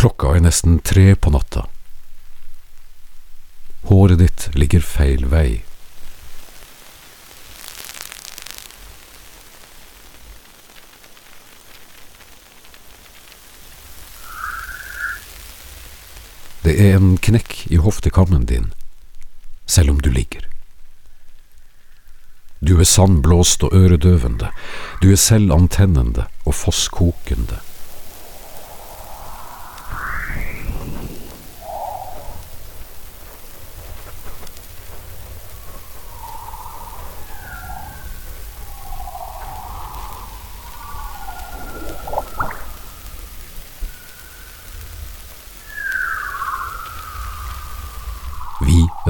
Klokka er nesten tre på natta. Håret ditt ligger feil vei. Det er en knekk i hoftekammen din, selv om du ligger. Du er sandblåst og øredøvende, du er selv antennende og fosskokende.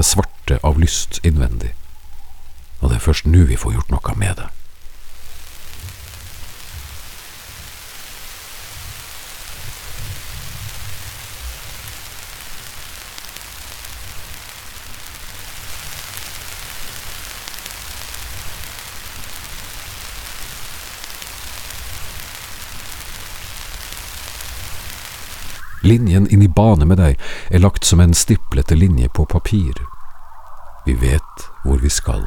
Er svarte av lyst innvendig, og det er først nå vi får gjort noe med det. Linjen inn i bane med deg er lagt som en stiplete linje på papir. Vi vet hvor vi skal.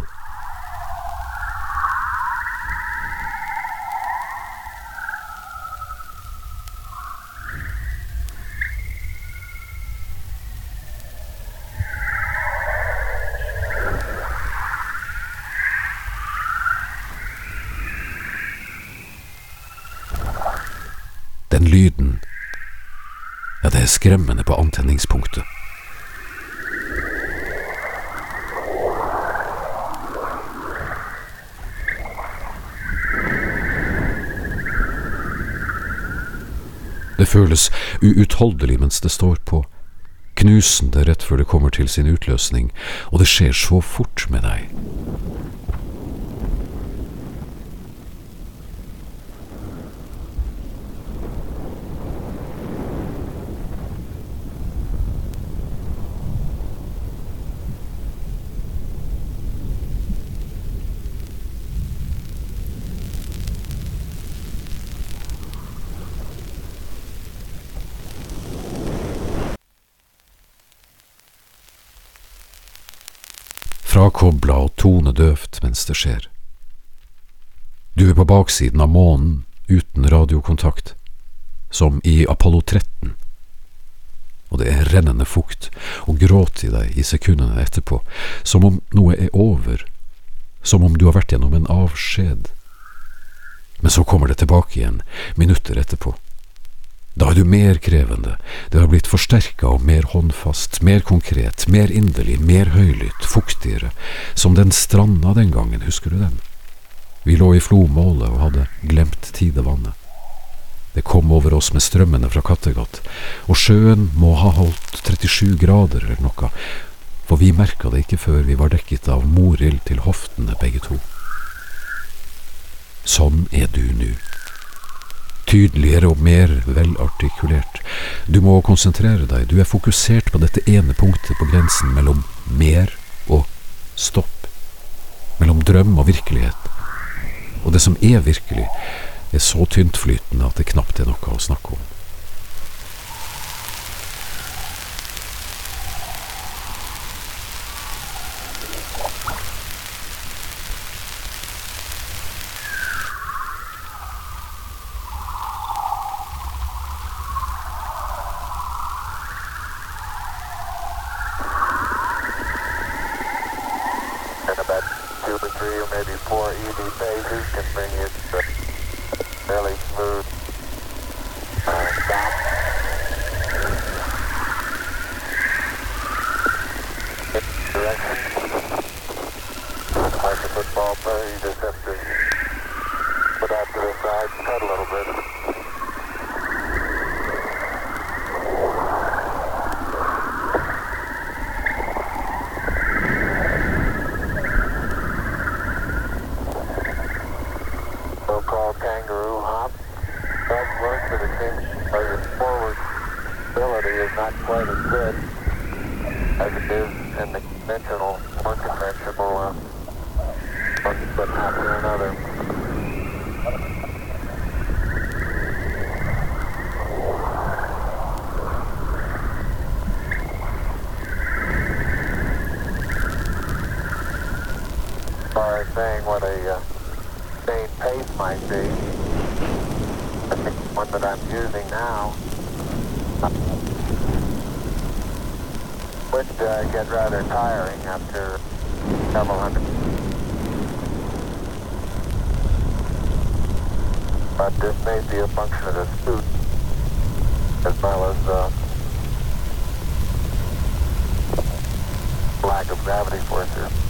Den lyden ja, det er skremmende på antenningspunktet. Det føles uutholdelig mens det står på, knusende rett før det kommer til sin utløsning, og det skjer så fort med deg. Frakobla og tonedøvt mens det skjer. Du er på baksiden av månen uten radiokontakt, som i Apollo 13. Og det er rennende fukt og gråt i deg i sekundene etterpå, som om noe er over, som om du har vært gjennom en avskjed. Men så kommer det tilbake igjen, minutter etterpå. Da er du mer krevende, det har blitt forsterka og mer håndfast, mer konkret, mer inderlig, mer høylytt, fuktigere, som den stranda den gangen, husker du den? Vi lå i flomålet og hadde glemt tidevannet. Det kom over oss med strømmene fra Kattegat, og sjøen må ha holdt 37 grader eller noe, for vi merka det ikke før vi var dekket av morild til hoftene begge to. Sånn er du nå tydeligere og mer velartikulert. Du må konsentrere deg, du er fokusert på dette ene punktet på grensen mellom mer og stopp. Mellom drøm og virkelighet. Og det som er virkelig, er så tyntflytende at det knapt er noe å snakke om. One that I'm using now would uh, get rather tiring after several hundred. But this may be a function of the suit as well as uh, lack of gravity forces.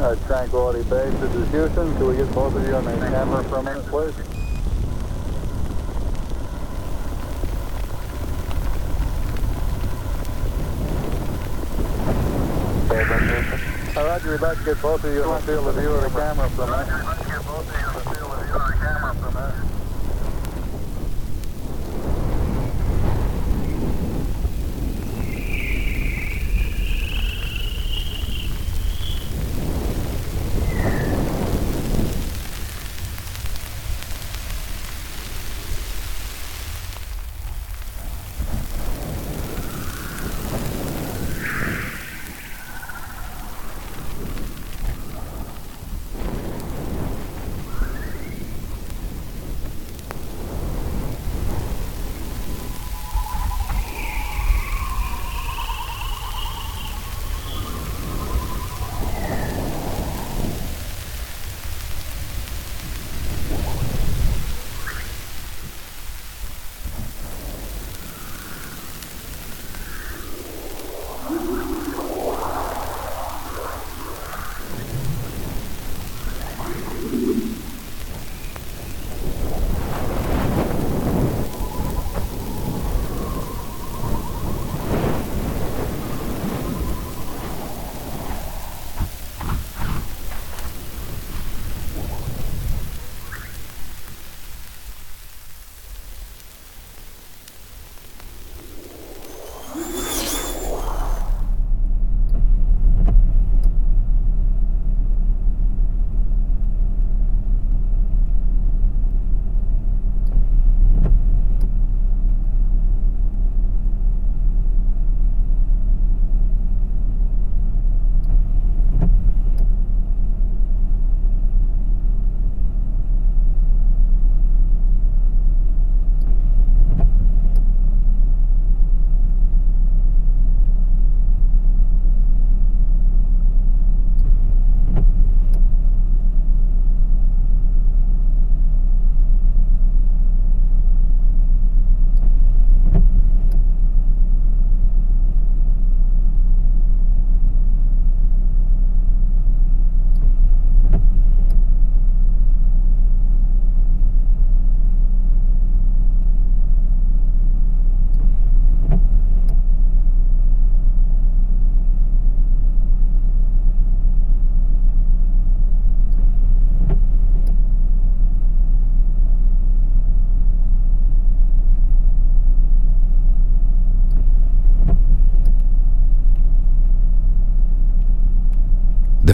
Uh, Tranquility Base, this is Houston. Can we get both of you on the camera for a minute, please? All right, you're about to get both of you on the field of view of the camera for a minute.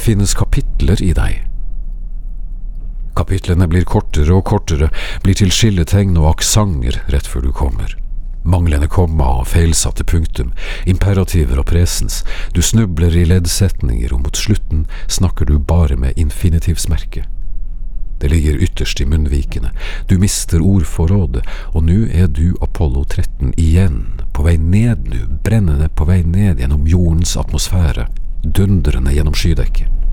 Finnes kapitler i deg. Kapitlene blir kortere og kortere, blir til skilletegn og aksenter rett før du kommer. Manglende komma og feilsatte punktum, imperativer og presens, du snubler i leddsetninger, og mot slutten snakker du bare med infinitivsmerket. Det ligger ytterst i munnvikene, du mister ordforrådet, og nå er du Apollo 13 igjen, på vei ned nå, brennende på vei ned gjennom jordens atmosfære, dundrende gjennom skydekket.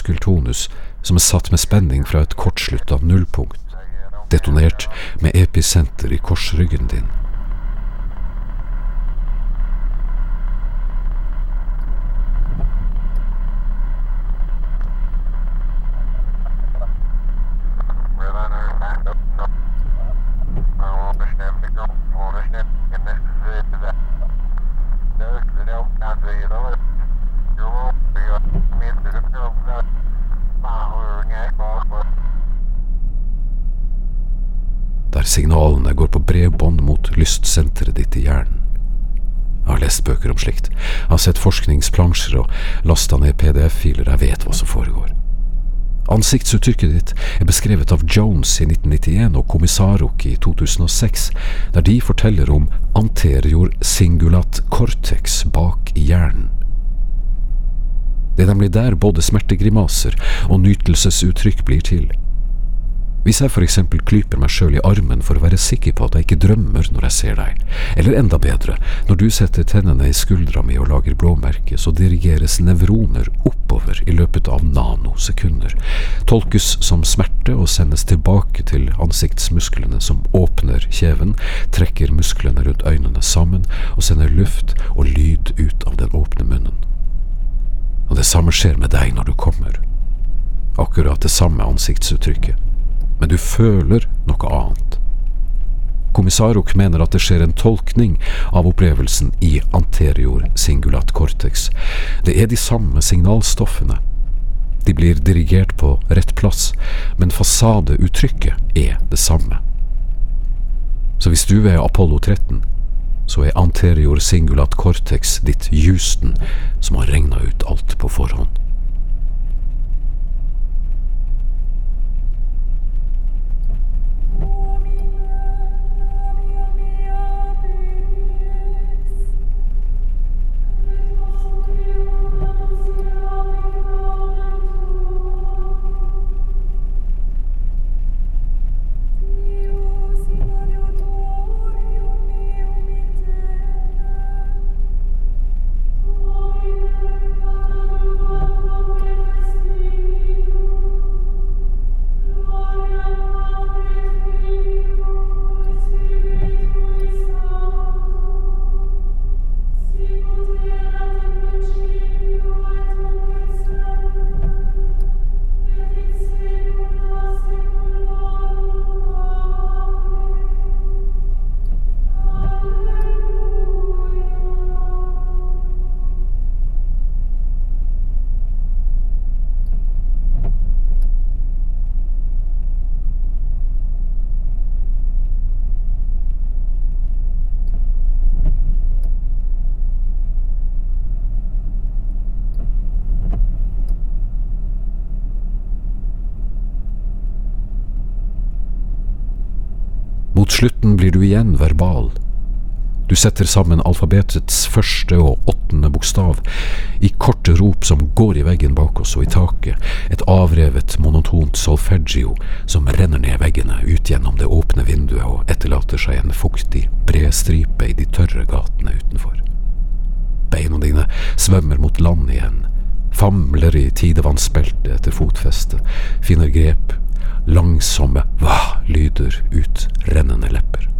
Muskeltonus som er satt med spenning fra et kortslutta nullpunkt, detonert med episenter i korsryggen din. der signalene går på bredbånd mot lystsenteret ditt i hjernen. Jeg har lest bøker om slikt, jeg har sett forskningsplansjer og lasta ned PDF-filer, jeg vet hva som foregår. Ansiktsuttrykket ditt er beskrevet av Jones i 1991 og Kommissarok i 2006, der de forteller om anterior singulat cortex bak i hjernen. Det er nemlig der både smertegrimaser og nytelsesuttrykk blir til. Hvis jeg for eksempel klyper meg sjøl i armen for å være sikker på at jeg ikke drømmer når jeg ser deg, eller enda bedre, når du setter tennene i skuldra mi og lager blåmerke, så dirigeres nevroner oppover i løpet av nanosekunder, tolkes som smerte og sendes tilbake til ansiktsmusklene som åpner kjeven, trekker musklene rundt øynene sammen og sender luft og lyd ut av den åpne munnen. Og det samme skjer med deg når du kommer. Akkurat det samme ansiktsuttrykket men du føler noe annet. Kommissarok mener at det skjer en tolkning av opplevelsen i anterior singulat cortex. Det er de samme signalstoffene. De blir dirigert på rett plass, men fasadeuttrykket er det samme. Så hvis du er Apollo 13, så er anterior singulat cortex ditt Houston som har regna ut alt på forhånd. Igjen verbal. Du setter sammen alfabetets første og åttende bokstav i korte rop som går i veggen bak oss og i taket, et avrevet, monotont solfeggio som renner ned veggene ut gjennom det åpne vinduet og etterlater seg en fuktig, bred stripe i de tørre gatene utenfor. Beina dine svømmer mot land igjen, famler i tidevannsbeltet etter fotfeste, finner grep, langsomme hva-lyder ut rennende lepper.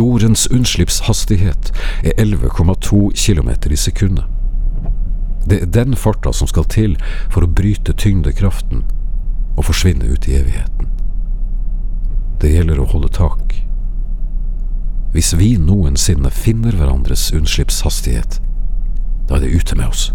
Månens unnslippshastighet er 11,2 km i sekundet. Det er den farta som skal til for å bryte tyngdekraften og forsvinne ut i evigheten. Det gjelder å holde tak. Hvis vi noensinne finner hverandres unnslippshastighet, da er det ute med oss.